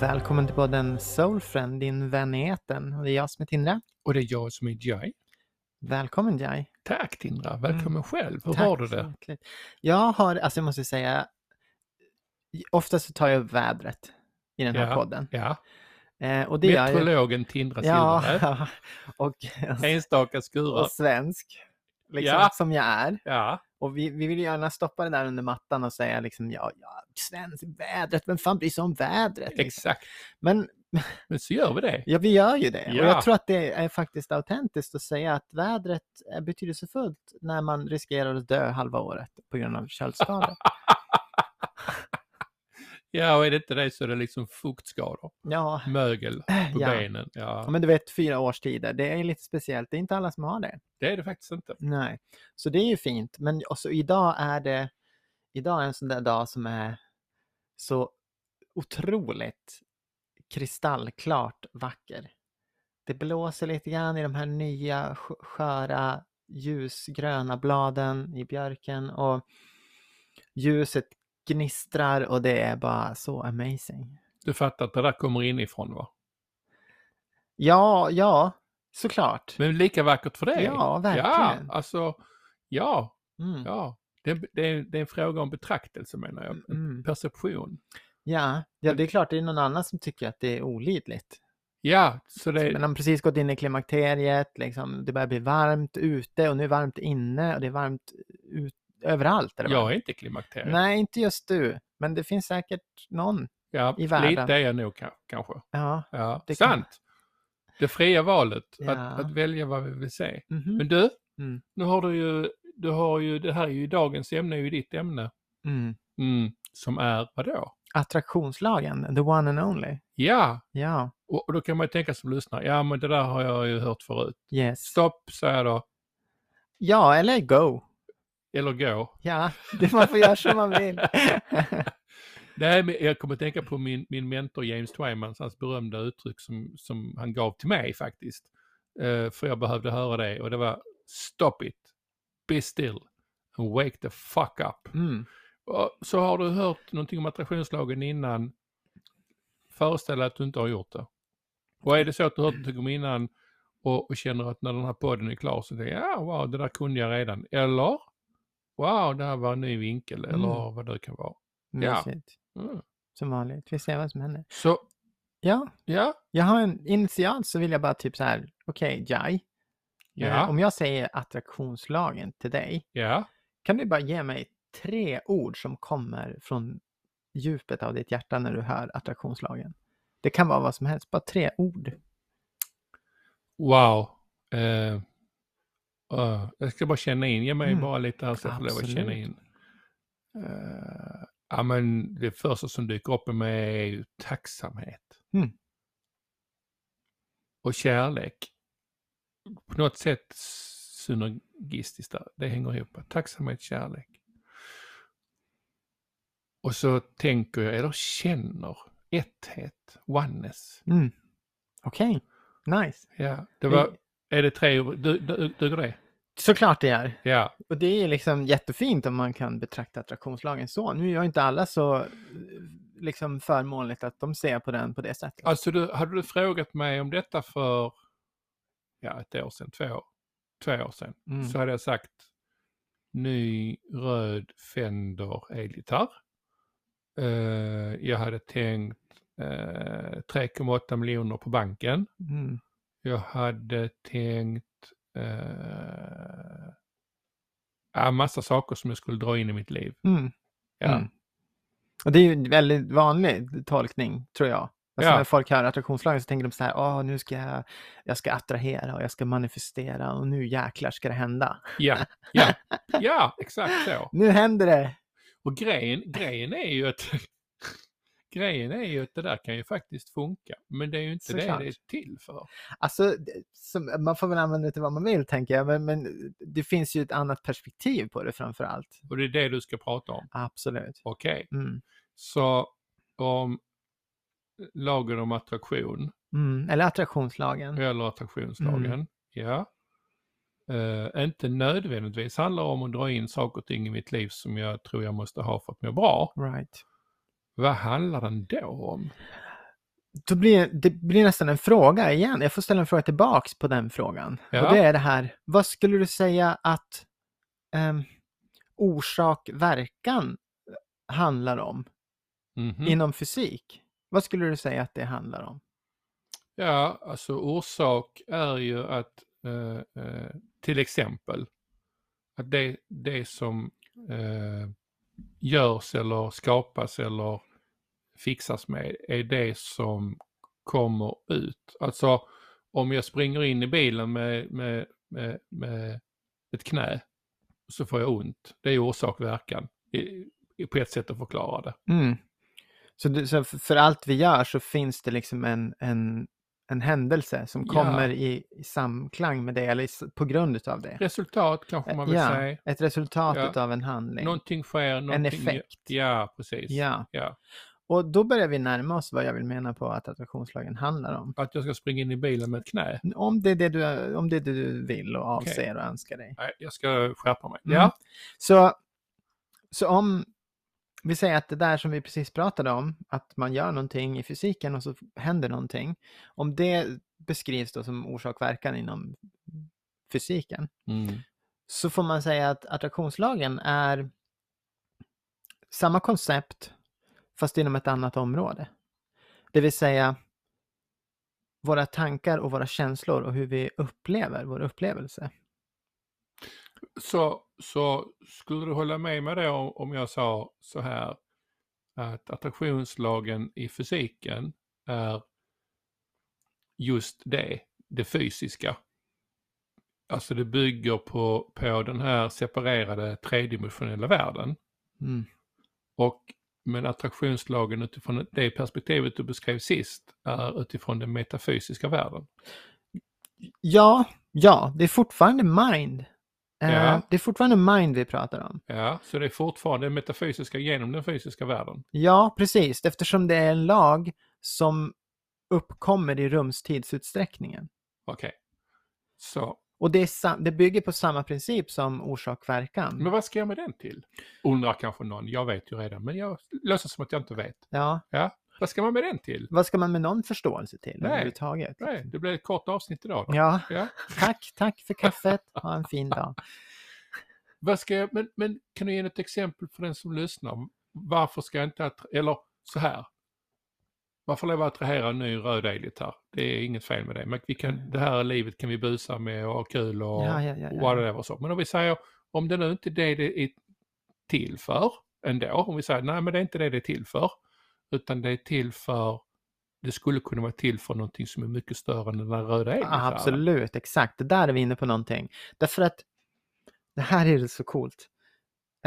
Välkommen till podden Soulfriend, din vän i etern. Och det är jag som är Tindra. Och det är jag som är Jai. Välkommen Jai. Tack Tindra, välkommen själv. Hur Mm. Tack har du det? hjärtligt. Jag har, alltså jag måste säga, oftast så tar jag upp vädret i den här Ja, podden. Ja, Eh, och det gör jag. meteorologen Tindra Ja, Silverberg. och, Enstaka skurar. och svensk. Liksom, Ja. Som jag är. Ja, Och vi, vi vill gärna stoppa det där under mattan och säga liksom, ja, ja, svensk, vädret, vem fan bryr sig om vädret? Liksom. exakt. Men Men så gör vi det. Ja, vi gör ju det. Och Ja. jag tror att det är faktiskt autentiskt att säga att vädret är betydelsefullt när man riskerar att dö halva året på grund av köldskador. Ja, och är det inte det så är det liksom fuktskador. ja, Mögel på ja. benen. Ja, men du vet fyra årstider, det är lite speciellt. Det är inte alla som har det. det är det faktiskt inte. Nej, så det är ju fint. Men också idag är det, idag är en sån där dag som är så otroligt kristallklart vacker. Det blåser lite grann i de här nya sk- sköra ljusgröna bladen i björken och ljuset gnistrar och det är bara så amazing. Du fattar att det där kommer inifrån va? Ja, ja, såklart. Men lika vackert för det. Ja, Ja, verkligen. alltså, ja, Mm. ja. Det, det, är- det är en fråga om betraktelse menar jag. Mm. Perception. Ja, ja, det är klart det är någon annan som tycker att det är olidligt. Ja, så det... Men de har precis gått in i klimakteriet, liksom, det börjar bli varmt ute och nu är det varmt inne och det är varmt ut, överallt. Det Jag är inte klimakteriet. Nej, inte just du, men det finns säkert någon. Ja, i världen. lite är jag nog ka- kanske. Ja. Ja, Det kan- sant. Det fria valet, Ja. att, att välja vad vi vill se. mhm, Men du, Mm. nu har du ju, du har ju, det här är ju dagens ämne, är ju ditt ämne. Mm. Mm, som är vadå? Attraktionslagen, the one and only. Ja, Ja, och, och då kan man ju tänka som lyssnare, ja men det där har jag ju hört förut. yes. Stopp, säger jag då. Ja, eller go. Eller gå. Ja, det man får göra som man vill. Nej, men jag kommer att tänka på min, min mentor James Twymans, hans berömda uttryck som, som han gav till mig faktiskt. Eh, för jag behövde höra det och det var Stop it, be still and wake the fuck up. Mm. Så har du hört någonting om attraktionslagen innan, föreställ dig att du inte har gjort det. Och är det så att du har hört någonting om innan och, och känner att när den här podden är klar så tänker jag, ja wow, det där kunde jag redan. Eller, wow, det här var en ny vinkel eller Mm. vad det kan vara. Ja. Mysigt. Mm. Som vanligt. Vi ser vad som händer. Så, Ja, ja, jag har en initialt så vill jag bara typ så här, okej, Jai. Eh, ja, Om jag säger attraktionslagen till dig, ja. kan du bara ge mig tre ord som kommer från djupet av ditt hjärta när du hör attraktionslagen? Det kan vara vad som helst, bara tre ord. Wow. Eh, eh, jag ska bara känna in, ge mig Mm. bara lite här så jag får lov att känna in. Eh, ja men det första som dyker upp i mig är ju tacksamhet. Mm. Och kärlek. På något sätt synergistiskt där, det hänger ihop. Tacksamhet, kärlek. Och så tänker jag, eller känner, etthet, oneness. Mm. Okej, nice. Ja, det var, är det tre ord, du- du- duger det? Såklart det är. Ja, Och det är liksom jättefint om man kan betrakta attraktionslagen så. Nu gör inte alla så liksom förmånligt att de ser på den på det sättet. Alltså du, hade du frågat mig om detta för ja, ett år sedan, två, år- två år sedan, Mm. så hade jag sagt ny röd Fender elgitarr. Eh, jag hade tänkt eh, 3,8 miljoner på banken. Mm. Jag hade tänkt uh, ja, massa saker som jag skulle dra in i mitt liv. Mm. Ja. Mm. Och det är ju en väldigt vanlig tolkning, tror jag. Alltså Ja. när folk hör attraktionslagen så tänker de så här, åh, nu ska jag, jag ska attrahera och jag ska manifestera och nu jäklar ska det hända. Ja, ja, ja, exakt så. Nu händer det! Och grejen, grejen är ju att grejen är ju att det där kan ju faktiskt funka. Men det är ju inte Såklart. det det är till för. Alltså, som, man får väl använda det till vad man vill, tänker jag, men, men det finns ju ett annat perspektiv på det framför allt. Och det är det du ska prata om. Absolut. Okej, Mm. så om lagen om attraktion Mm. Eller attraktionslagen. eller attraktionslagen, ja. Eh, inte nödvändigtvis handlar om att dra in saker och ting i mitt liv som jag tror jag måste ha för att må bra. Right. Vad handlar den då om? då blir, det blir nästan en fråga igen. Jag får ställa en fråga tillbaks på den frågan. Ja. Och det är det här, vad skulle du säga att um, orsak-verkan handlar om Mhm. inom fysik? Vad skulle du säga att det handlar om? Ja, alltså orsak är ju att eh, eh, till exempel att det, det som eh, görs eller skapas eller fixas med är det som kommer ut. Alltså om jag springer in i bilen med, med, med, med ett knä så får jag ont. Det är orsak verkan på ett sätt att förklara det. Mm. Så, det, så för för allt vi gör så finns det liksom en, en, en händelse som Ja. kommer i, i samklang med det eller i, på grund utav det. Resultat kanske man vill ja, säga. ett resultat Ja. utav en handling. Någonting sker, någonting... effekt. Ja, precis. Ja. ja. Och då börjar vi närma oss vad jag vill mena på att attraktionslagen handlar om. Att jag ska springa in i bilen med ett knä. Om det är det du, om det är det du vill och avser och önskar dig. Nej, jag ska skärpa mig. Mm. Ja, Så, så om vi säger att det där som vi precis pratade om, att man gör någonting i fysiken och så händer någonting. Om det beskrivs då som orsak-verkan inom fysiken, mm. så får man säga att attraktionslagen är samma koncept fast inom ett annat område. Det vill säga våra tankar och våra känslor och hur vi upplever vår upplevelse. Så, så skulle du hålla med mig då om jag sa så här att attraktionslagen i fysiken är just det, det fysiska. Alltså det bygger på, på den här separerade tredimensionella världen. Mm. Och men attraktionslagen utifrån det perspektivet du beskrev sist är utifrån den metafysiska världen. Ja, ja, det är fortfarande mind. Eh, Ja. Det är fortfarande mind vi pratar om. Ja, så det är fortfarande metafysiska genom den fysiska världen. Ja, precis, eftersom det är en lag som uppkommer i rumstidsutsträckningen. Okej. Så, Och det, är det bygger på samma princip som orsak-verkan. men vad ska jag med den till? Undrar kanske någon. Jag vet ju redan, men jag låtsas som att jag inte vet. Ja, Vad ska man med den till? vad ska man med någon förståelse till Nej. överhuvudtaget? Nej, det blir ett kort avsnitt idag. Ja, Ja. tack, tack för kaffet. Ha en fin dag. Vad ska jag, men, men kan du ge ett exempel för den som lyssnar? Varför ska jag inte, eller så här. Varför lov att attrahera en ny röd elgitarr? Det är inget fel med det. Men vi kan, det här livet kan vi busa med och ha kul och Ja, ja, ja, ja. whatever. Så. Men om vi säger, om det nu inte är det det är till för ändå. Om vi säger, nej men det är inte det det är till för. Utan det är till för, det skulle kunna vara till för någonting som är mycket större än den där röda Ja, elgitarren. absolut, exakt. Det där är vi inne på någonting. Därför att det här är så coolt.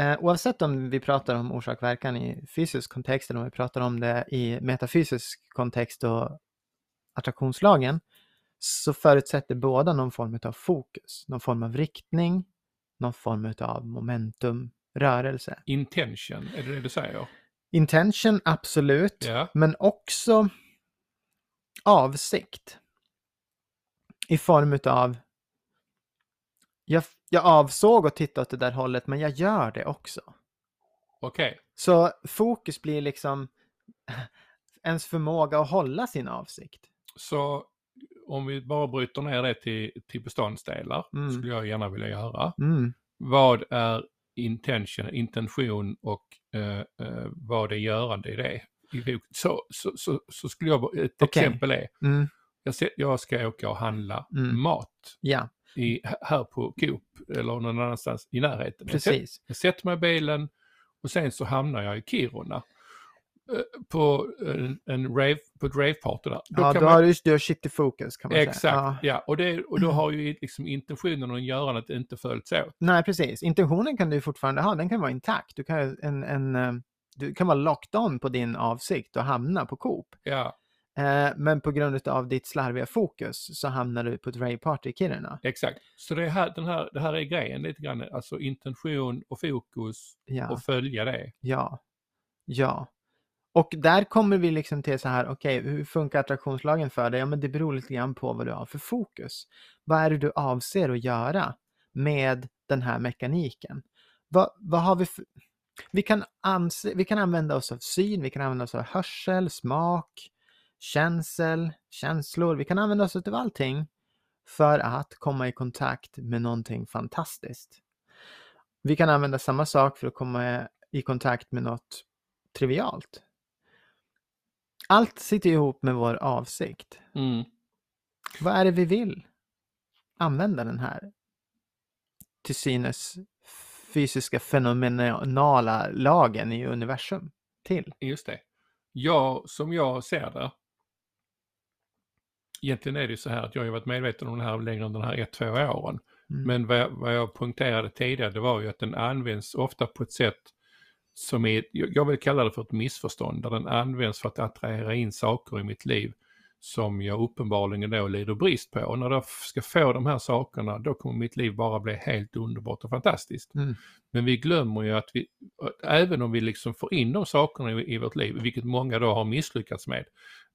Eh, oavsett om vi pratar om orsak-verkan i fysisk kontext eller om vi pratar om det i metafysisk kontext och attraktionslagen så förutsätter båda någon form av fokus, någon form av riktning, någon form av momentum, rörelse. Intention, är det det du säger? Intention, absolut, Ja. men också avsikt. I form av jag, jag avsåg att titta åt det där hållet, men jag gör det också. Okej. Så fokus blir liksom ens förmåga att hålla sin avsikt. Så om vi bara bryter ner det till, till beståndsdelar, Mm. skulle jag gärna vilja göra. Mm. Vad är intention, intention och eh, eh, vad är görande i det? I- Så, så, så, så skulle jag, ett Okej. exempel är, Mm. jag, ser, jag ska åka och handla Mm. mat Ja, i, här på Coop eller någon annanstans i närheten. Jag sätter, precis. jag sätter mig i bilen och sen så hamnar jag i Kiruna på, en, en rave, på ett raveparty där. Då Ja, kan då man- har du, du har shit i fokus kan man Exakt, säga. ja. Ja. och, det, och då har ju liksom intentionen och görandet inte följts åt. Nej, precis. Intentionen kan du fortfarande ha, den kan vara intakt. Du kan, en, en, eh, du kan vara locked on på din avsikt och hamna på Coop. Ja, Eh, men på grund av ditt slarviga fokus så hamnar du på ett raveparty i Kiruna. exakt. Så det här, den här, det här är grejen lite grann, alltså intention och fokus Ja, och följa det. ja, ja. Och där kommer vi liksom till så här, okej, hur funkar attraktionslagen för dig? Ja, men det beror lite grann på vad du har för fokus. Vad är det du avser att göra med den här mekaniken? Vad, vad har vi för... Vi kan, anse, vi kan använda oss av syn, vi kan använda oss av hörsel, smak, känsel, känslor. Vi kan använda oss av allting för att komma i kontakt med någonting fantastiskt. Vi kan använda samma sak för att komma i kontakt med något trivialt. Allt sitter ihop med vår avsikt. Mm. Vad är det vi vill använda den här till synes fysiska fenomenala lagen i universum till? Just det. Ja, som jag ser det. Egentligen är det så här att jag har varit medveten om det här längre än de här ett, två åren. Mm. Men vad jag, vad jag poängterade tidigare det var ju att den används ofta på ett sätt som är, jag vill kalla det för ett missförstånd, där den används för att attrahera in saker i mitt liv som jag uppenbarligen då lider brist på. Och när jag ska få de här sakerna, då kommer mitt liv bara bli helt underbart och fantastiskt. Mm. Men vi glömmer ju att vi, även om vi liksom får in de sakerna i, i vårt liv, vilket många då har misslyckats med,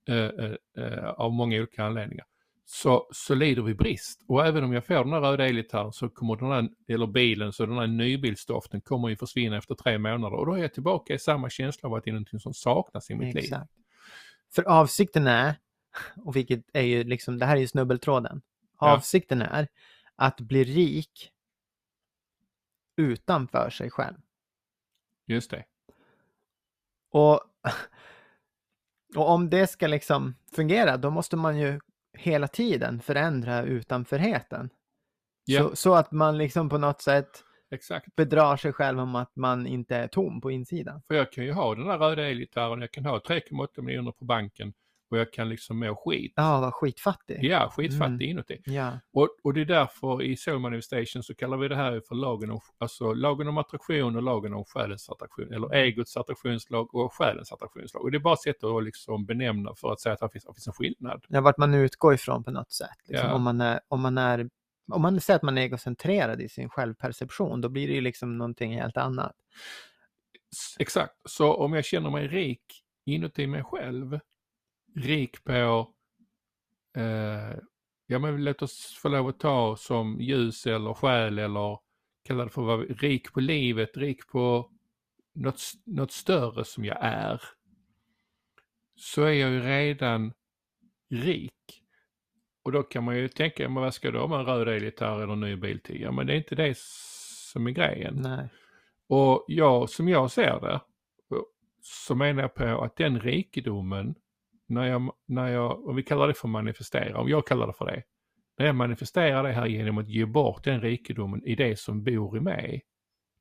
eh, eh, eh, av många olika anledningar, så, så lider vi brist. Och även om jag får den här röda elgitarren så kommer den här, eller bilen, så den här nybilsdoften kommer ju försvinna efter tre månader. Och då är jag tillbaka i samma känsla av att det är någonting som saknas i mitt liv. Exakt. För avsikten är, och vilket är ju liksom, det här är ju snubbeltråden. Ja. Avsikten är att bli rik utanför sig själv. Just det. Och, och om det ska liksom fungera, då måste man ju hela tiden förändra utanförheten. Ja, Så, så att man liksom på något sätt exakt. bedrar sig själv om att man inte är tom på insidan. För jag kan ju ha den här röda elgitarren, jag kan ha 3,8 miljoner på banken och jag kan liksom må skit. Ja, vad skitfattig. Ja, skitfattig Mm. inuti. Ja, Och, och det är därför i Soul Manifestation så kallar vi det här för lagen om, alltså lagen om attraktion och lagen om själens attraktion, eller egots attraktionslag och själens attraktionslag. Och det är bara sätt att liksom benämna för att säga att det finns, det finns en skillnad. ja vart man utgår ifrån på något sätt. Liksom, Ja. om, man är, om man är om man säger att man är egocentrerad i sin självperception, då blir det ju liksom någonting helt annat. Exakt, så om jag känner mig rik inuti mig själv, rik på, eh, ja men låt oss få lov att ta som ljus eller själ eller kalla det för att vara rik på livet, rik på något, något större som jag är, så är jag ju redan rik. Och då kan man ju tänka, men vad ska du ha med en röd elgitarr eller en ny bil till? Ja men det är inte det som är grejen. Nej. Och jag, som jag ser det, så menar jag på att den rikedomen, när jag, när jag, om vi kallar det för manifestera, om jag kallar det för det, när jag manifesterar det här genom att ge bort den rikedomen i det som bor i mig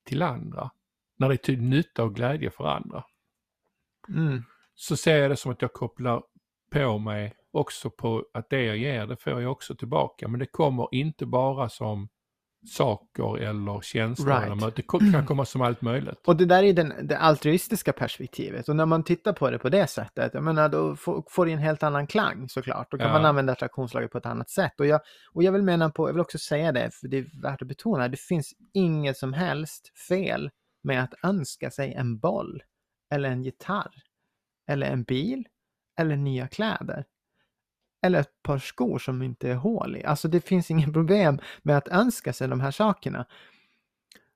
till andra, när det är till nytta och glädje för andra, Mm. så ser jag det som att jag kopplar på mig också på att det jag ger, det får jag också tillbaka. Men det kommer inte bara som saker eller känslor. Right. Det kan komma som allt möjligt. Och det där är den, det altruistiska perspektivet. Och när man tittar på det på det sättet, jag menar, då får, får det en helt annan klang såklart. Då kan Ja. man använda attraktionslaget på ett annat sätt. Och jag, och jag vill mena på, jag vill också säga det, för det är värt att betona, det finns inget som helst fel med att önska sig en boll, eller en gitarr, eller en bil, eller nya kläder. Eller ett par skor som inte är hål i. Alltså det finns inget problem med att önska sig de här sakerna.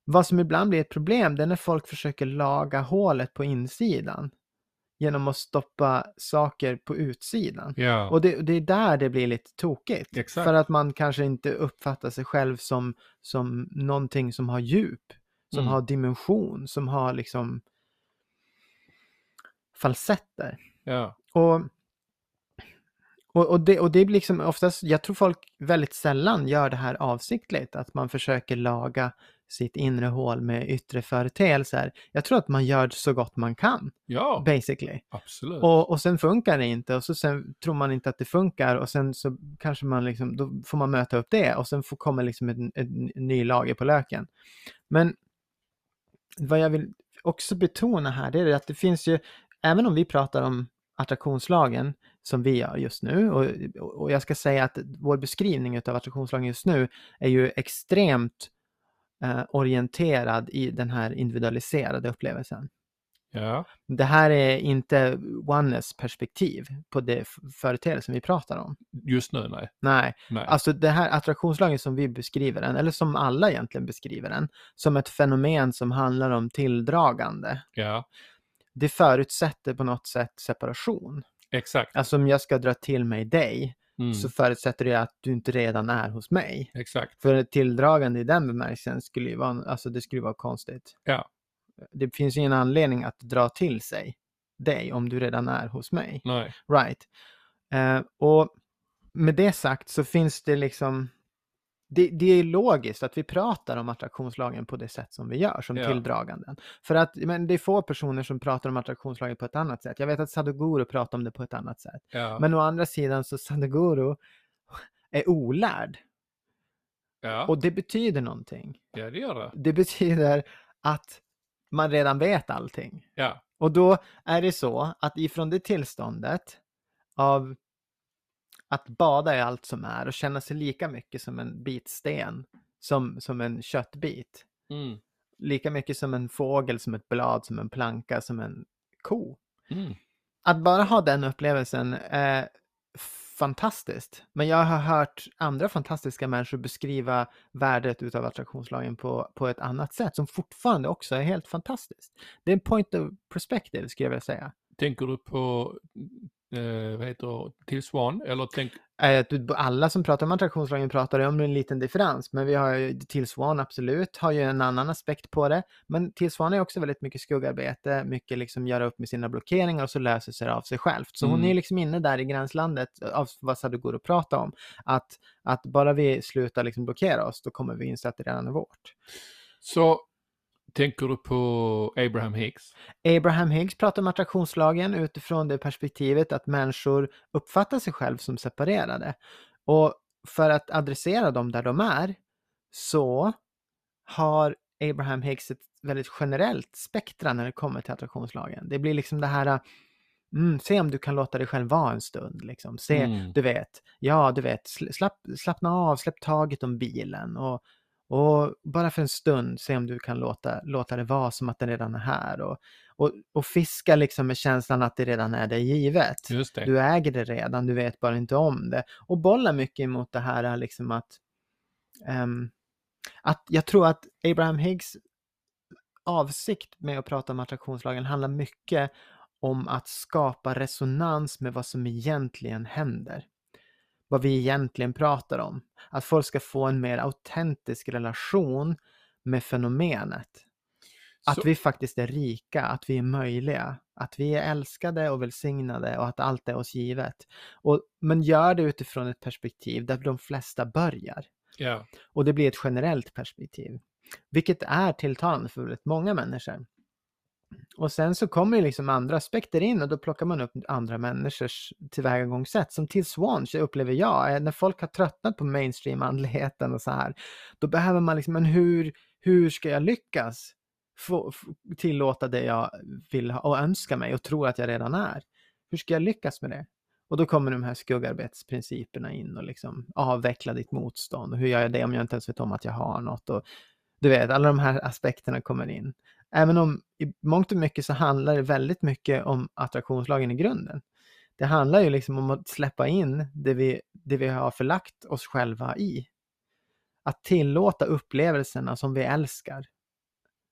Vad som ibland blir ett problem det är när folk försöker laga hålet på insidan genom att stoppa saker på utsidan. Ja, Och det, det är där det blir lite tokigt. Exakt. För att man kanske inte uppfattar sig själv som, som någonting som har djup, som Mm. har dimension, som har liksom falsetter. ja, Och, och, och, det, och det blir liksom oftast, jag tror folk väldigt sällan gör det här avsiktligt, att man försöker laga sitt inre hål med yttre företeelser. Jag tror att man gör så gott man kan, ja, basically. absolut. Och, och sen funkar det inte och så sen tror man inte att det funkar och sen så kanske man liksom, då får man möta upp det och sen får komma liksom en, en ny lager på löken. Men vad jag vill också betona här, det är att det finns ju, även om vi pratar om attraktionslagen som vi gör just nu och, och jag ska säga att vår beskrivning av attraktionslagen just nu är ju extremt eh, orienterad i den här individualiserade upplevelsen. ja, Det här är inte oneness perspektiv på det f- företeelsen vi pratar om. just nu nej. Nej, nej. alltså det här attraktionslagen som vi beskriver den, eller som alla egentligen beskriver den, som ett fenomen som handlar om tilldragande. ja, Det förutsätter på något sätt separation. Exakt. Alltså om jag ska dra till mig dig Mm. så förutsätter det att du inte redan är hos mig. Exakt. För tilldragande i den bemärkelsen skulle ju vara, alltså det skulle vara konstigt. Ja. Det finns ingen anledning att dra till sig dig om du redan är hos mig. Nej. Right. Eh, och med det sagt så finns det liksom det, det är logiskt att vi pratar om attraktionslagen på det sätt som vi gör, som Ja. tilldraganden. För att men det är få personer som pratar om attraktionslagen på ett annat sätt. Jag vet att Sadhguru pratar om det på ett annat sätt. Ja. Men å andra sidan så Sadhguru är olärd. ja. Och det betyder någonting. ja, det gör det. Det betyder att man redan vet allting. Ja. Och då är det så att ifrån det tillståndet av att bada i allt som är och känna sig lika mycket som en bit sten som, som en köttbit. Mm. Lika mycket som en fågel, som ett blad, som en planka, som en ko. Mm. Att bara ha den upplevelsen är fantastiskt. Men jag har hört andra fantastiska människor beskriva värdet utav attraktionslagen på, på ett annat sätt som fortfarande också är helt fantastiskt. Det är en point of perspective skulle jag vilja säga. Tänker du på, eh, vad heter till Swan? Eller tänk, Alla som pratar om attraktionslagen pratar om en liten differens, men vi har ju till Swan absolut, har ju en annan aspekt på det. Men till Swan är också väldigt mycket skuggarbete, mycket liksom göra upp med sina blockeringar och så löser sig det av sig självt. Så hon Mm. är liksom inne där i gränslandet av vad Sadhguru pratar om. Att, att bara vi slutar liksom blockera oss, då kommer vi inse att det redan är vårt. så tänker du på Abraham Hicks? Abraham Higgs pratar om attraktionslagen utifrån det perspektivet att människor uppfattar sig själv som separerade. Och för att adressera dem där de är så har Abraham Higgs ett väldigt generellt spektra när det kommer till attraktionslagen. Det blir liksom det här, mm, se om du kan låta dig själv vara en stund. Liksom. Se, Mm. du vet, ja du vet, sl- slapp, slappna av, släpp taget om bilen och, och bara för en stund se om du kan låta, låta det vara som att den redan är här. Och, och, och fiska liksom med känslan att det redan är dig givet. Det. Du äger det redan, du vet bara inte om det. Och bolla mycket emot det här liksom att, ehm, att jag tror att Abraham Higgs avsikt med att prata om attraktionslagen handlar mycket om att skapa resonans med vad som egentligen händer. Vad vi egentligen pratar om. Att folk ska få en mer autentisk relation med fenomenet. Att Så- vi faktiskt är rika, att vi är möjliga, att vi är älskade och välsignade och att allt är oss givet. Och, men gör det utifrån ett perspektiv där de flesta börjar. Ja. Och det blir ett generellt perspektiv. Vilket är tilltalande för väldigt många människor. Och sen så kommer ju liksom andra aspekter in och då plockar man upp andra människors tillvägagångssätt. Som till Swans upplever jag, eh, när folk har tröttnat på mainstream-andligheten och så här. Då behöver man liksom, men hur, hur ska jag lyckas få, få tillåta det jag vill ha och önska mig och tror att jag redan är? Hur ska jag lyckas med det? Och då kommer de här skuggarbetsprinciperna in och liksom avveckla ditt motstånd. Och hur gör jag det om jag inte ens vet om att jag har något? Och du vet, alla de här aspekterna kommer in. Även om i mångt och mycket så handlar det väldigt mycket om attraktionslagen i grunden. Det handlar ju liksom om att släppa in det vi, det vi har förlagt oss själva i. Att tillåta upplevelserna som vi älskar.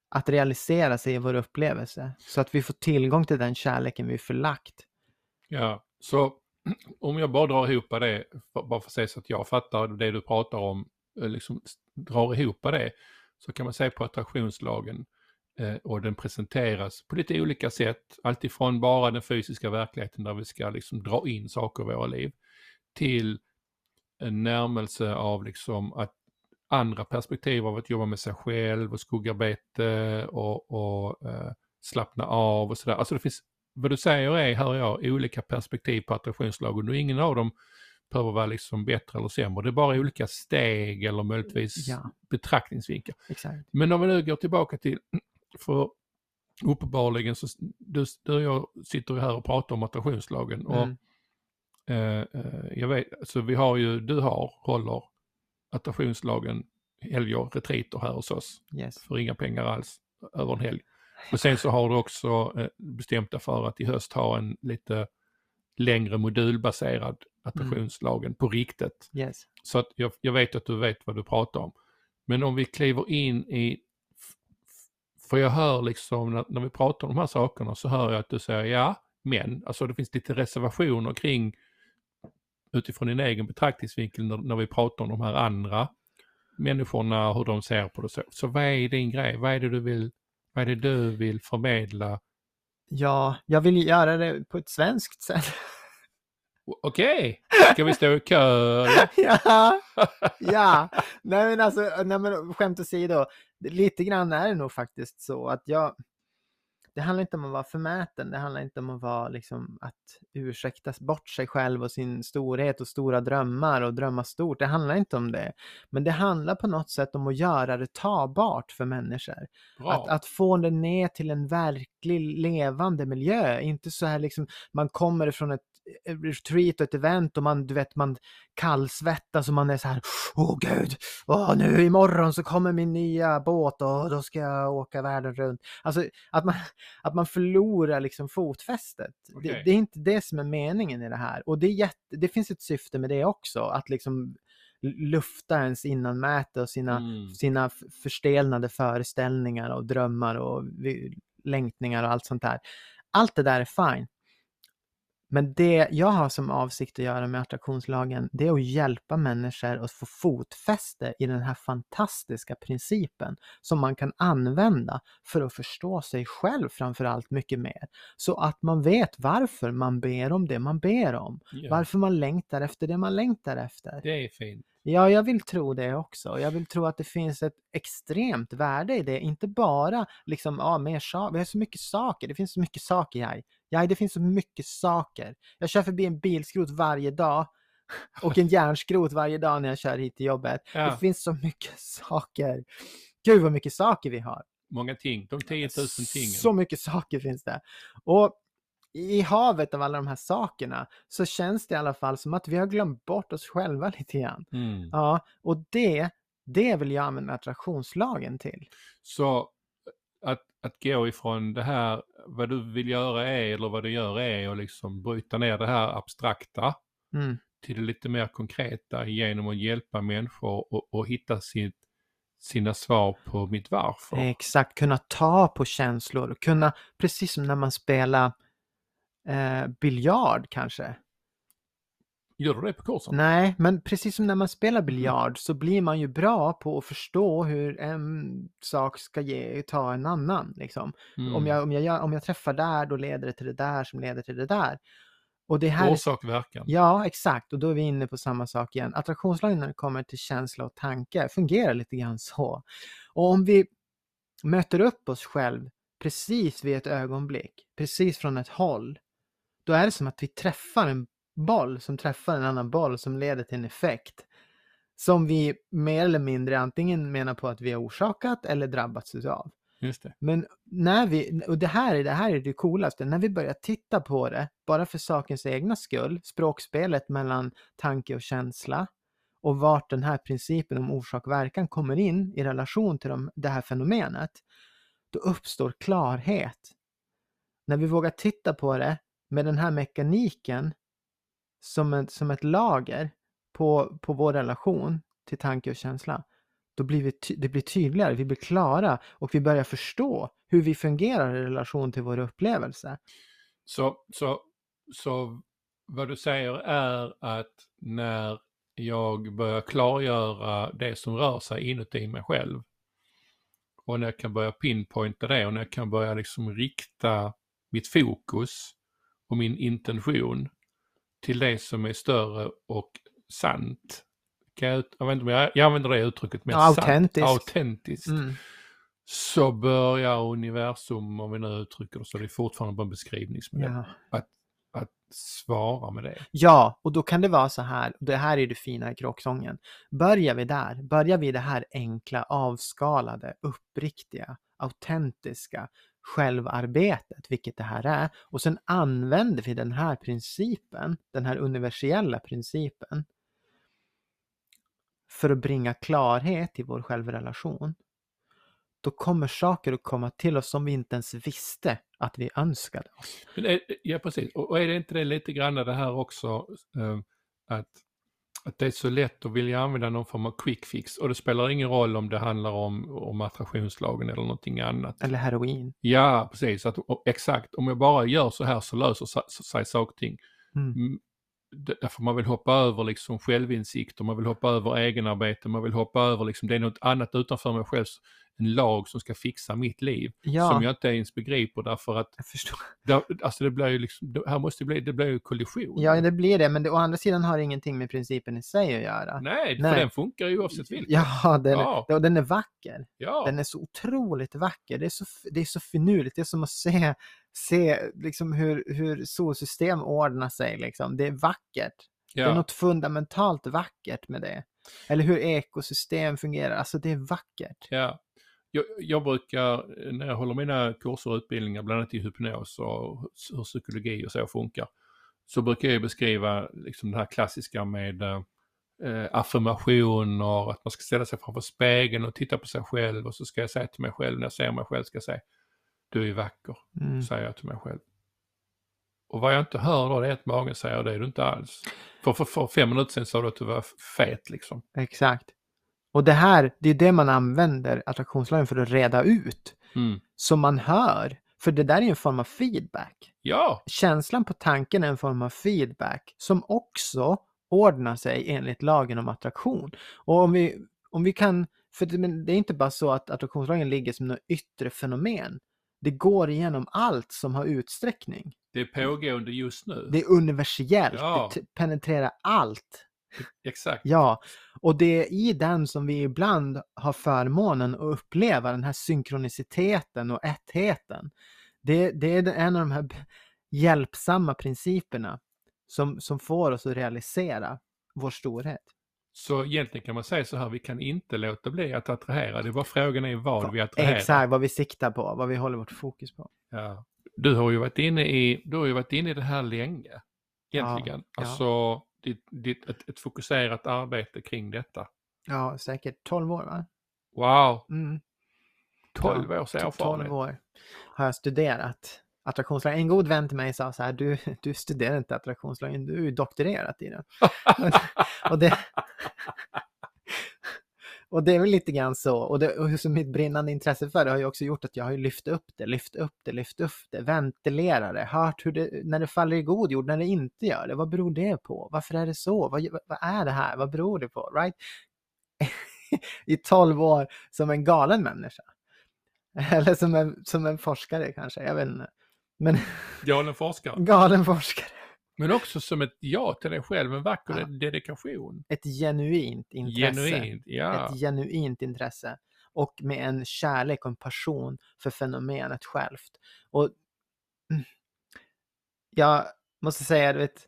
Att realisera sig i vår upplevelse. Så att vi får tillgång till den kärleken vi förlagt. Ja, så om jag bara drar ihop det, bara för att säga så att jag fattar det du pratar om, eh, liksom drar ihop det, så kan man säga på attraktionslagen och den presenteras på lite olika sätt, alltifrån bara den fysiska verkligheten där vi ska liksom dra in saker i våra liv, till en närmelse av liksom att andra perspektiv av att jobba med sig själv och skuggarbete och, och eh, slappna av och sådär. Alltså det finns, vad du säger är, hör jag, olika perspektiv på attraktionslagen och ingen av dem behöver vara liksom bättre eller sämre. Det är bara olika steg eller möjligtvis Ja. betraktningsvinklar. Exakt. Men om vi nu går tillbaka till, för uppenbarligen så, du, du och jag sitter ju här och pratar om attraktionslagen och Mm. eh, eh, jag vet, så vi har ju, du har, håller attraktionslagen helger, retriter här hos oss Yes. för inga pengar alls över en helg. Och sen så har du också eh, bestämt dig för att i höst ha en lite längre modulbaserad attraktionslagen på riktigt. Yes. Så att jag, jag vet att du vet vad du pratar om. Men om vi kliver in i, för jag hör liksom när, när vi pratar om de här sakerna så hör jag att du säger ja, Men, alltså det finns lite reservationer kring utifrån din egen betraktningsvinkel när, när vi pratar om de här andra människorna, hur de ser på det. Så, så vad är din grej? Vad är det du vill, vad är det du vill förmedla? Ja, jag vill göra det på ett svenskt sätt. Okej, ska vi stå i kö ja, ja. Nej men alltså, nej men skämt åsido, lite grann är det nog faktiskt så att jag, det handlar inte om att vara förmäten, det handlar inte om att vara liksom att ursäkta bort sig själv och sin storhet och stora drömmar och drömma stort. Det handlar inte om det. Men det handlar på något sätt om att göra det tagbart för människor. Bra. Att, att få det ner till en verklig levande miljö, inte så här liksom man kommer från ett retreat och ett event och man, du vet, man kallsvettas och man är så här, åh gud, åh, nu imorgon så kommer min nya båt och då ska jag åka världen runt. Alltså att man, att man förlorar liksom fotfästet. Det, Okej. det är inte det som är meningen i det här. Och det, är jätte, det finns ett syfte med det också, att liksom lufta ens innanmäte och sina, Mm. sina förstelnade föreställningar och drömmar och längtningar och allt sånt där. Allt det där är fine. Men det jag har som avsikt att göra med attraktionslagen, det är att hjälpa människor att få fotfäste i den här fantastiska principen som man kan använda för att förstå sig själv framför allt mycket mer. Så att man vet varför man ber om det man ber om. Ja, Varför man längtar efter det man längtar efter. Det är fint. Ja, jag vill tro det också. Jag vill tro att det finns ett extremt värde i det. Inte bara liksom, ja, mer saker. Vi har så mycket saker. Det finns så mycket saker, jag. Ja, det finns så mycket saker. Jag kör förbi en bilskrot varje dag och en järnskrot varje dag när jag kör hit till jobbet. Det Ja, finns så mycket saker. Gud vad mycket saker vi har. många ting. De 10 000 tingen. Så mycket saker finns det. Och i havet av alla de här sakerna så känns det i alla fall som att vi har glömt bort oss själva lite grann. Mm. Ja, och det, det vill jag använda attraktionslagen till. Så att, gå ifrån det här, vad du vill göra är, eller vad du gör är, och liksom bryta ner det här abstrakta Mm. till det lite mer konkreta genom att hjälpa människor och, och hitta sitt, sina svar på mitt varför. Exakt, kunna ta på känslor, kunna, precis som när man spelar eh, biljard kanske. Gör du det på kursen? Nej, men precis som när man spelar biljard så blir man ju bra på att förstå hur en sak ska ge, ta en annan. Liksom. Mm. Om, jag, om, jag, om jag träffar där, då leder det till det där som leder till det där. Och det här är Orsak, verkan. Ja, exakt. Och då är vi inne på samma sak igen. Attraktionslagen när det kommer till känsla och tanke fungerar lite grann så. Och om vi möter upp oss själv precis vid ett ögonblick, precis från ett håll, då är det som att vi träffar en boll som träffar en annan boll som leder till en effekt. Som vi mer eller mindre antingen menar på att vi har orsakat eller drabbats utav. Just det. Men när vi, och det här, är, det här är det coolaste, när vi börjar titta på det, bara för sakens egna skull, språkspelet mellan tanke och känsla, och vart den här principen om orsak och verkan kommer in i relation till de, det här fenomenet, då uppstår klarhet. När vi vågar titta på det med den här mekaniken som ett, som ett lager på, på vår relation till tanke och känsla, då blir vi ty- det blir tydligare, vi blir klara och vi börjar förstå hur vi fungerar i relation till vår upplevelse. Så, så, så vad du säger är att när jag börjar klargöra det som rör sig inuti mig själv och när jag kan börja pinpointa det och när jag kan börja liksom rikta mitt fokus och min intention till det som är större och sant. Kan jag, jag, inte jag, jag använder det uttrycket Ja, sant. autentiskt. Autentiskt. Mm. Så börjar universum, om vi nu uttrycker det så, det är fortfarande bara en beskrivningsmodell, Ja. att svara med det. ja, och då kan det vara så här, det här är det fina i kråksången. Börjar vi där, börjar vi det här enkla, avskalade, uppriktiga, autentiska självarbetet, vilket det här är, och sen använder vi den här principen, den här universella principen, för att bringa klarhet i vår självrelation, då kommer saker att komma till oss som vi inte ens visste att vi önskade oss. Men är, ja, precis. Och, och är det inte det lite grann det här också, eh, att, att det är så lätt att vilja använda någon form av quick fix och det spelar ingen roll om det handlar om, om attraktionslagen eller någonting annat. Eller heroin. Ja, precis. Att, och, exakt, om jag bara gör så här så löser sig saker och ting. Mm. Mm, Därför man vill hoppa över liksom självinsikt och man vill hoppa över egenarbete, man vill hoppa över liksom, det är något annat utanför mig själv, en lag som ska fixa mitt liv. Ja, Som jag inte ens begriper därför att, jag förstår. där, alltså det blir ju liksom, här måste bli, det blir ju kollision. Ja, det blir det, men det, å andra sidan har det ingenting med principen i sig att göra. Nej, Nej. för den funkar ju oavsett vilket. Ja, den, Ja. Är, och den är vacker. Ja, Den är så otroligt vacker. Det är så, det är så finurligt. Det är som att se, se liksom hur, hur solsystem ordnar sig. Liksom. Det är vackert. Det är ja. något fundamentalt vackert med det. Eller hur ekosystem fungerar. Alltså det är vackert. Ja. Jag, jag brukar, när jag håller mina kurser och utbildningar, bland annat i hypnos och hur psykologi och så funkar, så brukar jag beskriva liksom det här klassiska med eh, eh, affirmationer, att man ska ställa sig framför spegeln och titta på sig själv och så ska jag säga till mig själv, när jag ser mig själv, ska jag säga du är vacker, Mm. säger jag till mig själv. Och vad jag inte hör då det är att magen säger det är du inte alls. För, för, för fem minuter sedan sa du att du var fet liksom. Exakt. Och det här, det är det man använder attraktionslagen för att reda ut. Mm. Så man hör. För det där är ju en form av feedback. Ja, Känslan på tanken är en form av feedback som också ordnar sig enligt lagen om attraktion. Och om vi, om vi kan, för det, det är inte bara så att attraktionslagen ligger som något yttre fenomen. Det går igenom allt som har utsträckning. det är pågående just nu. Det är universellt, Ja. det penetrerar allt. Exakt. Ja, och det är i den som vi ibland har förmånen att uppleva den här synkroniciteten och ettheten. Det, det är en av de här hjälpsamma principerna som, som får oss att realisera vår storhet. Så egentligen kan man säga så här, vi kan inte låta bli att attrahera. Det är bara frågan är vad vi attraherar. Exakt vad vi siktar på, vad vi håller vårt fokus på. Ja. Du har ju varit inne i, du har ju varit inne i det här länge. Egentligen. ja. Alltså ditt, ditt, ett, ett fokuserat arbete kring detta. Ja, säkert 12 år va? Wow, Mm. 12 Ja, års Typ 12 erfarenhet. år har jag studerat attraktionslagen. En god vän till mig sa så här, du, du studerar inte attraktionslagen, du är ju doktorerat i den. och, det, och det är väl lite grann så, och, det, och så mitt brinnande intresse för det har ju också gjort att jag har lyft upp det, lyft upp det, lyft upp det, ventilerat det, hört hur det, när det faller i god jord, när det inte gör det, vad beror det på? Varför är det så? Vad, vad är det här? Vad beror det på? Right? I 12 år som en galen människa. Eller som en, som en forskare kanske, jag vet inte. Men Galen forskare. galen forskare. Men också som ett ja till dig själv, en vacker Ja. dedikation. Ett genuint intresse. Genuint, ja. Ett genuint intresse. Och med en kärlek och en passion för fenomenet självt. Och mm, jag måste säga, du vet,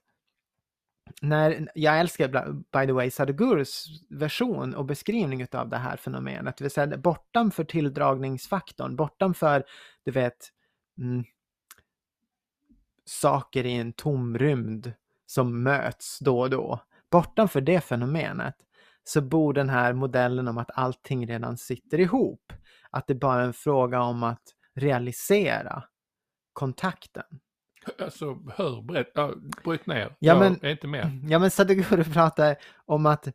när, jag älskar by the way Sadhgurus version och beskrivning av det här fenomenet. Det vill säga bortanför tilldragningsfaktorn, bortanför, du vet, mm, saker i en tom rymd som möts då och då. Bortanför det fenomenet så bor den här modellen om att allting redan sitter ihop. Att det bara är en fråga om att realisera kontakten. Alltså, hör, berätt, ja, bryt ner. Ja, jag men- är inte med. Ja men Sadhguru pratar om att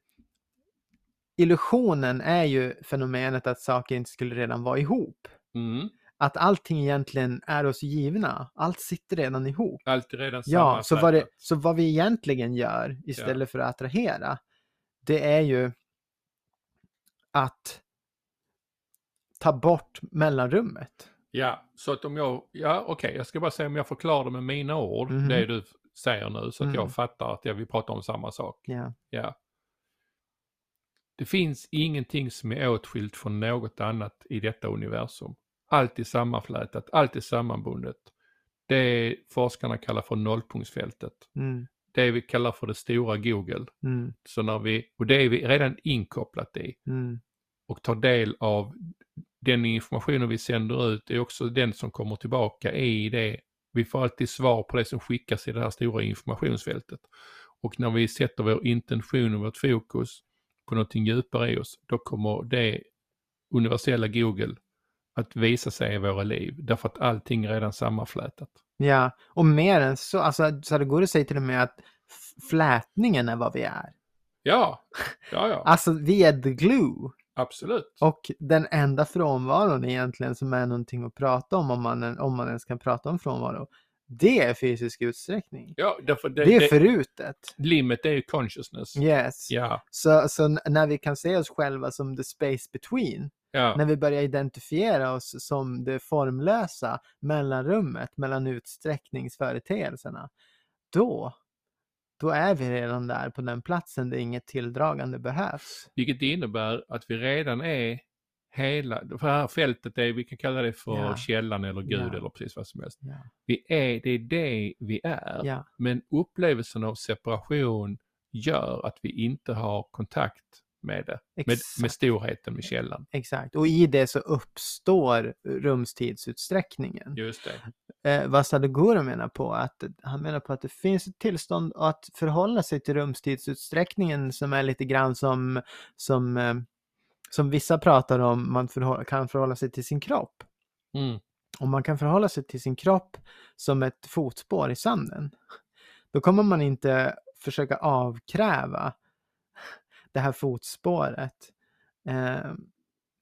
illusionen är ju fenomenet att saker inte skulle redan vara ihop. Mm. Att allting egentligen är oss givna. Allt sitter redan ihop. Allt är redan Ja, så vad, det, så vad vi egentligen gör istället för att attrahera, det är ju att ta bort mellanrummet. Ja, så att om jag, ja okej, jag ska bara säga om jag förklarar det med mina ord, Mhm. det du säger nu, så att Mm. jag fattar att jag, vi pratar om samma sak. Ja. Ja. Det finns ingenting som är åtskilt från något annat i detta universum. Allt är sammanflätat, allt är sammanbundet. Det forskarna kallar för nollpunktsfältet. Mm, Det vi kallar för det stora Google. mm, Så när vi, och det är vi redan inkopplat i mm, och tar del av den informationen vi sänder ut är också den som kommer tillbaka i det. Vi får alltid svar på det som skickas i det här stora informationsfältet. Och när vi sätter vår intention och vårt fokus på någonting djupare i oss, då kommer det universella Google att visa sig i våra liv. Därför att allting är redan sammanflätat. ja, och mer än så, alltså Sadhguru säger till och med att flätningen är vad vi är. Ja, ja, ja. Alltså vi är the glue. Absolut. Och den enda frånvaron egentligen som är någonting att prata om, om man, om man ens kan prata om frånvaro, det är fysisk utsträckning. Ja, därför det, Det är det, förutet. limit är ju consciousness. Yes. Ja, Så, så när vi kan se oss själva som the space between, ja. när vi börjar identifiera oss som det formlösa mellanrummet mellan utsträckningsföreteelserna, då, då är vi redan där på den platsen där inget tilldragande behövs. Vilket innebär att vi redan är hela, för det här fältet är, vi kan kalla det för Ja. källan eller Gud Ja. eller precis vad som helst. Ja. Vi är, det är det vi är. Men upplevelsen av separation gör att vi inte har kontakt med det, med, med storheten med källan. Exakt, och i det så uppstår rumstidsutsträckningen. Just det. Eh, vad Sadhguru menar på, att han menar på att det finns ett tillstånd att förhålla sig till rumstidsutsträckningen som är lite grann som, som, eh, som vissa pratar om, man förhå- kan förhålla sig till sin kropp. Mm. Om man kan förhålla sig till sin kropp som ett fotspår i sanden, då kommer man inte försöka avkräva det här fotspåret eh,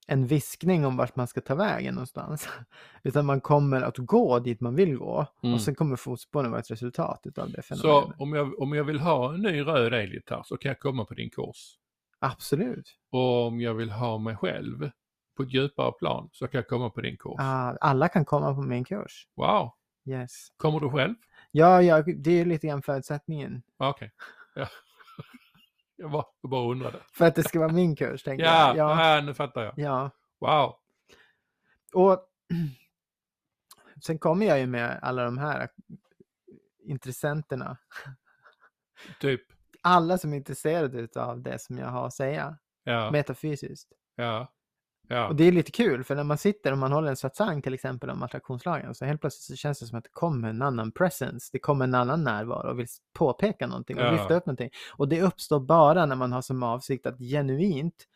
en viskning om vart man ska ta vägen någonstans. Utan man kommer att gå dit man vill gå Mm. och sen kommer fotspåren vara ett resultat av det Så fenomenet. om jag, om jag vill ha en ny röd elgitarr så kan jag komma på din kurs. Absolut. Och om jag vill ha mig själv på ett djupare plan så kan jag komma på din kurs. Ah, alla kan komma på min kurs. Wow, Yes. kommer du själv? Ja, ja, det är lite grann förutsättningen. Okej. Ja. Jag bara, jag bara undrade. För att det ska vara min kurs, tänker Ja, jag. Ja, ja, nu fattar jag. ja. Wow. Och sen kommer jag ju med alla de här intressenterna. Typ. Alla som är intresserade av det som jag har att säga, Ja, metafysiskt. ja, ja. Och det är lite kul, för när man sitter och man håller en satsang till exempel om attraktionslagen, så helt plötsligt så känns det som att det kommer en annan presence, det kommer en annan närvaro och vill påpeka någonting och Ja. lyfta upp någonting. Och det uppstår bara när man har som avsikt att genuint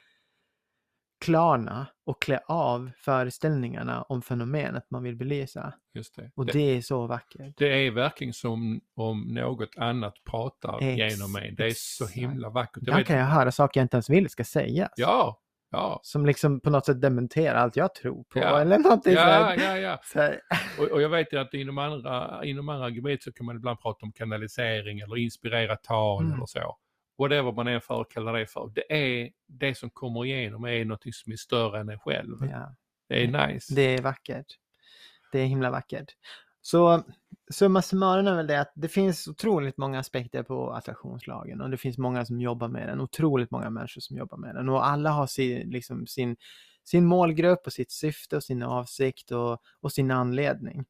klarna och klä av föreställningarna om fenomenet man vill belysa. Just det. Och det. det är så vackert. Det är verkligen som om något annat pratar Ex- genom mig. Det är så himla vackert. Ibland kan jag höra saker jag inte ens vill ska sägas. ja, ja, Som liksom på något sätt dementerar allt jag tror på. Ja. Eller någonting ja, här. ja, ja. Så. Och, och jag vet ju att inom andra, inom andra gebit så kan man ibland prata om kanalisering eller inspirera tal Mm. eller så. Whatever man än för kallar det för. Det är det som kommer igenom är något som är större än en själv. Ja. Det är nice. Det är vackert. Det är himla vackert. Så summa summarum är väl det att det finns otroligt många aspekter på attraktionslagen och det finns många som jobbar med den, otroligt många människor som jobbar med den och alla har sin, liksom sin, sin målgrupp och sitt syfte och sin avsikt och, och sin anledning.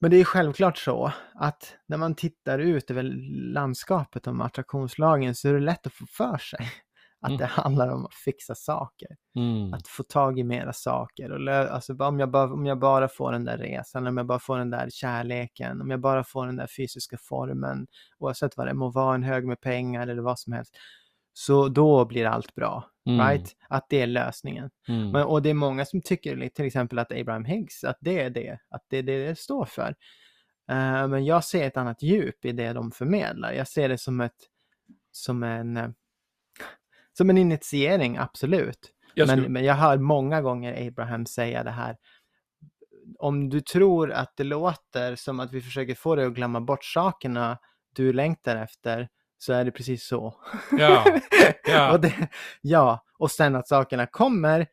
Men det är självklart så att när man tittar ut över landskapet om attraktionslagen så är det lätt att få för sig att Mm. det handlar om att fixa saker Mm. att få tag i mera saker. Och alltså, om, jag bara, om jag bara får den där resan, om jag bara får den där kärleken, om jag bara får den där fysiska formen, oavsett vad det må vara, en hög med pengar eller vad som helst, så då blir allt bra. Mm. Right? Att det är lösningen. Mm. Men, och det är många som tycker till exempel att Abraham Higgs, att det är det, att det är det det står för. Eh, men jag ser ett annat djup i det de förmedlar. Jag ser det som ett, som en, eh, som en initiering, absolut. Jag Men, men jag hör många gånger Abraham säga det här. Om du tror att det låter som att vi försöker få dig att glömma bort sakerna du längtar efter, så är det precis så. Ja, ja. och det, ja, och sen att sakerna kommer,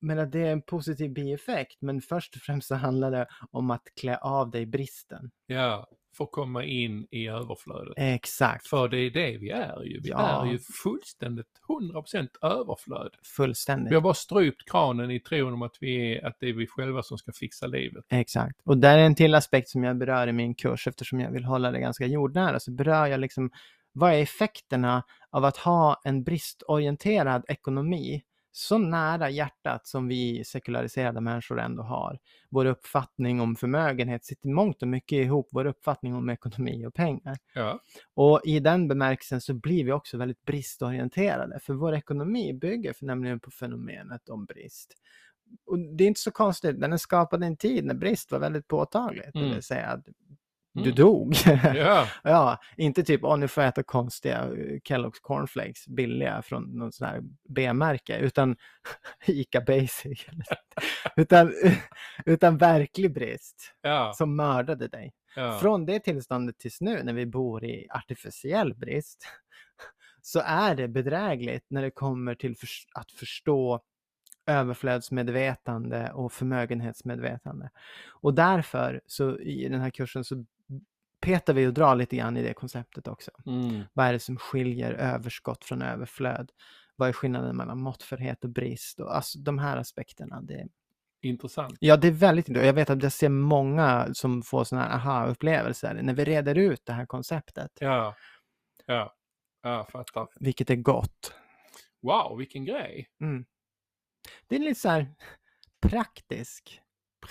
men att det är en positiv bieffekt. Men först och främst så handlar det om att klä av dig bristen. ja, får komma in i överflödet. Exakt, För det är det vi är ju. Vi Ja. är ju fullständigt 100% överflöd. fullständigt. Vi har bara strypt kranen i tron om att, vi är, att det är vi själva som ska fixa livet. Exakt. Och där är en till aspekt som jag berör i min kurs eftersom jag vill hålla det ganska jordnära. Så berör jag liksom vad är effekterna av att ha en bristorienterad ekonomi så nära hjärtat som vi sekulariserade människor ändå har. Vår uppfattning om förmögenhet sitter mångt och mycket ihop vår uppfattning om ekonomi och pengar. Ja, Och i den bemärkelsen så blir vi också väldigt bristorienterade, för vår ekonomi bygger för nämligen på fenomenet om brist. Och det är inte så konstigt, den är skapad i en tid när brist var väldigt påtagligt, det Mm. vill säga att Du Mm. dog. Ja, ja, inte typ, åh nu får jag äta konstiga Kellogg's cornflakes, billiga från någon sån här B-märke, utan Ica Basic. utan, utan verklig brist ja, som mördade dig. ja. Från det tillståndet tills nu när vi bor i artificiell brist så är det bedrägligt när det kommer till förs- att förstå överflödsmedvetande och förmögenhetsmedvetande. Och därför så i den här kursen så petar vi och drar lite grann i det konceptet också. Mm. Vad är det som skiljer överskott från överflöd? Vad är skillnaden mellan måttfullhet och brist? Och alltså de här aspekterna. Det, Intressant. Ja, det är väldigt intressant. Jag vet att jag ser många som får sådana här aha-upplevelser när vi reder ut det här konceptet, Ja, ja, ja, fattar. vilket är gott. Wow, vilken grej. Mm. Det är lite så här praktisk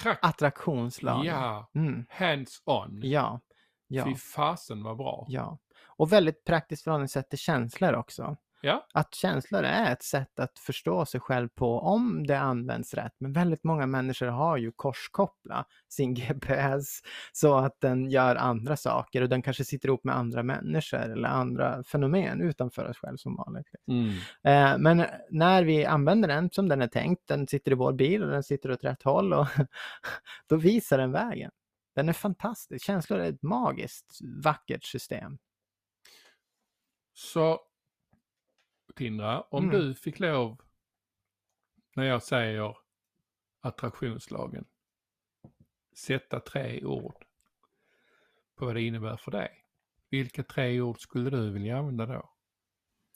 Prakt. attraktionslag. Ja, Mm. hands on. Ja. Ja. Fy fasen vad bra. ja. Och väldigt praktiskt förhållningssätt till känslor också. Ja. Att känslor är ett sätt att förstå sig själv på om det används rätt. Men väldigt många människor har ju korskopplat sin GPS så att den gör andra saker och den kanske sitter ihop med andra människor eller andra fenomen utanför oss själv som vanligt. Mm. Eh, men när vi använder den som den är tänkt, den sitter i vår bil och den sitter åt rätt håll och då visar den vägen. Den är fantastisk. Känslor är ett magiskt vackert system. Så Tindra, om Mm. du fick lov, när jag säger attraktionslagen, sätta tre ord på vad det innebär för dig. Vilka tre ord skulle du vilja använda då?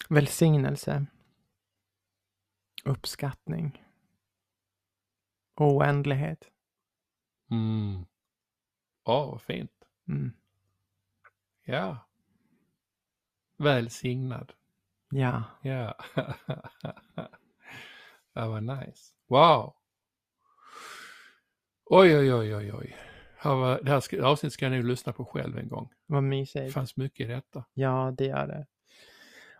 Välsignelse. Uppskattning. Oändlighet. Mm. Ja, vad fint. Mm. Ja. Välsignad. Ja. Ja. ja, vad nice. Wow. Oj, oj, oj, oj, oj. Ja, vad- Det här avsnittet ska jag nog lyssna på själv en gång. Vad Det mysigt. fanns mycket i detta. Ja, det gör det.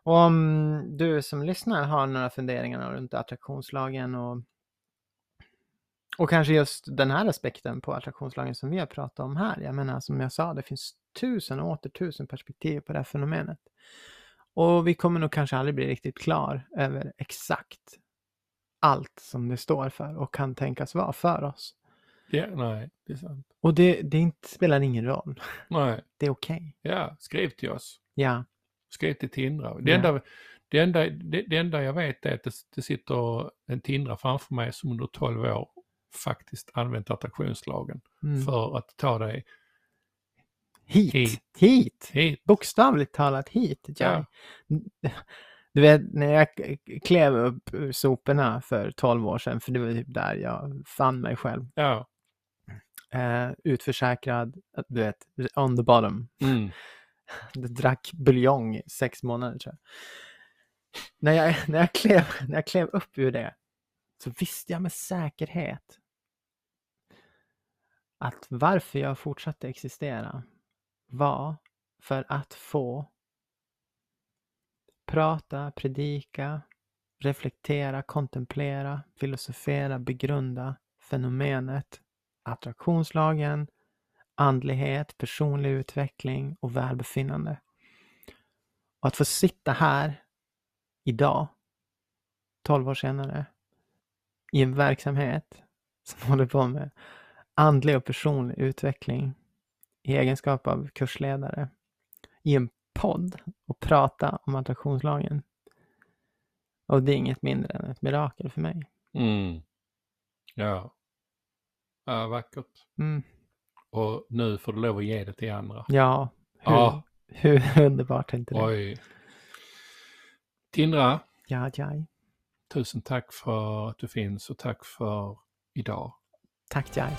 Och om du som lyssnar har några funderingar runt attraktionslagen och, och kanske just den här aspekten på attraktionslagen som vi har pratat om här. Jag menar, som jag sa, det finns tusen och åter tusen perspektiv på det här fenomenet. Och vi kommer nog kanske aldrig bli riktigt klar över exakt allt som det står för och kan tänkas vara för oss. Ja, nej, det är sant. Och det, det inte, spelar ingen roll. Nej, Det är okej. ja, skriv till oss. Ja, Skriv till Tindra. Det, Ja. enda, det, enda, det, det enda jag vet är att det, det sitter en Tindra framför mig som under 12 år faktiskt använt attraktionslagen mm. för att ta dig hit. hit. hit. hit. bokstavligt talat hit. Jag, Du vet, när jag klev upp ur soporna för 12 år sedan, för det var typ där jag fann mig själv, Ja. eh, utförsäkrad, du vet, on the bottom. Mm. Drack buljong i sex månader tror jag. När jag, när, jag klev, när jag klev upp ur det så visste jag med säkerhet att varför jag fortsatte existera var för att få prata, predika, reflektera, kontemplera, filosofera, begrunda fenomenet attraktionslagen, andlighet, personlig utveckling och välbefinnande. Och att få sitta här idag, 12 år senare, i en verksamhet som håller på med andlig och personlig utveckling i egenskap av kursledare i en podd och prata om attraktionslagen. Och det är inget mindre än ett mirakel för mig. Mm. Ja. Ja, vackert. Mm. Och nu får du lov att ge det till andra. Ja, hur, Ja. hur underbart är inte det? Oj. Tindra, Ja, ja tusen tack för att du finns och tack för idag. Tack, Jai.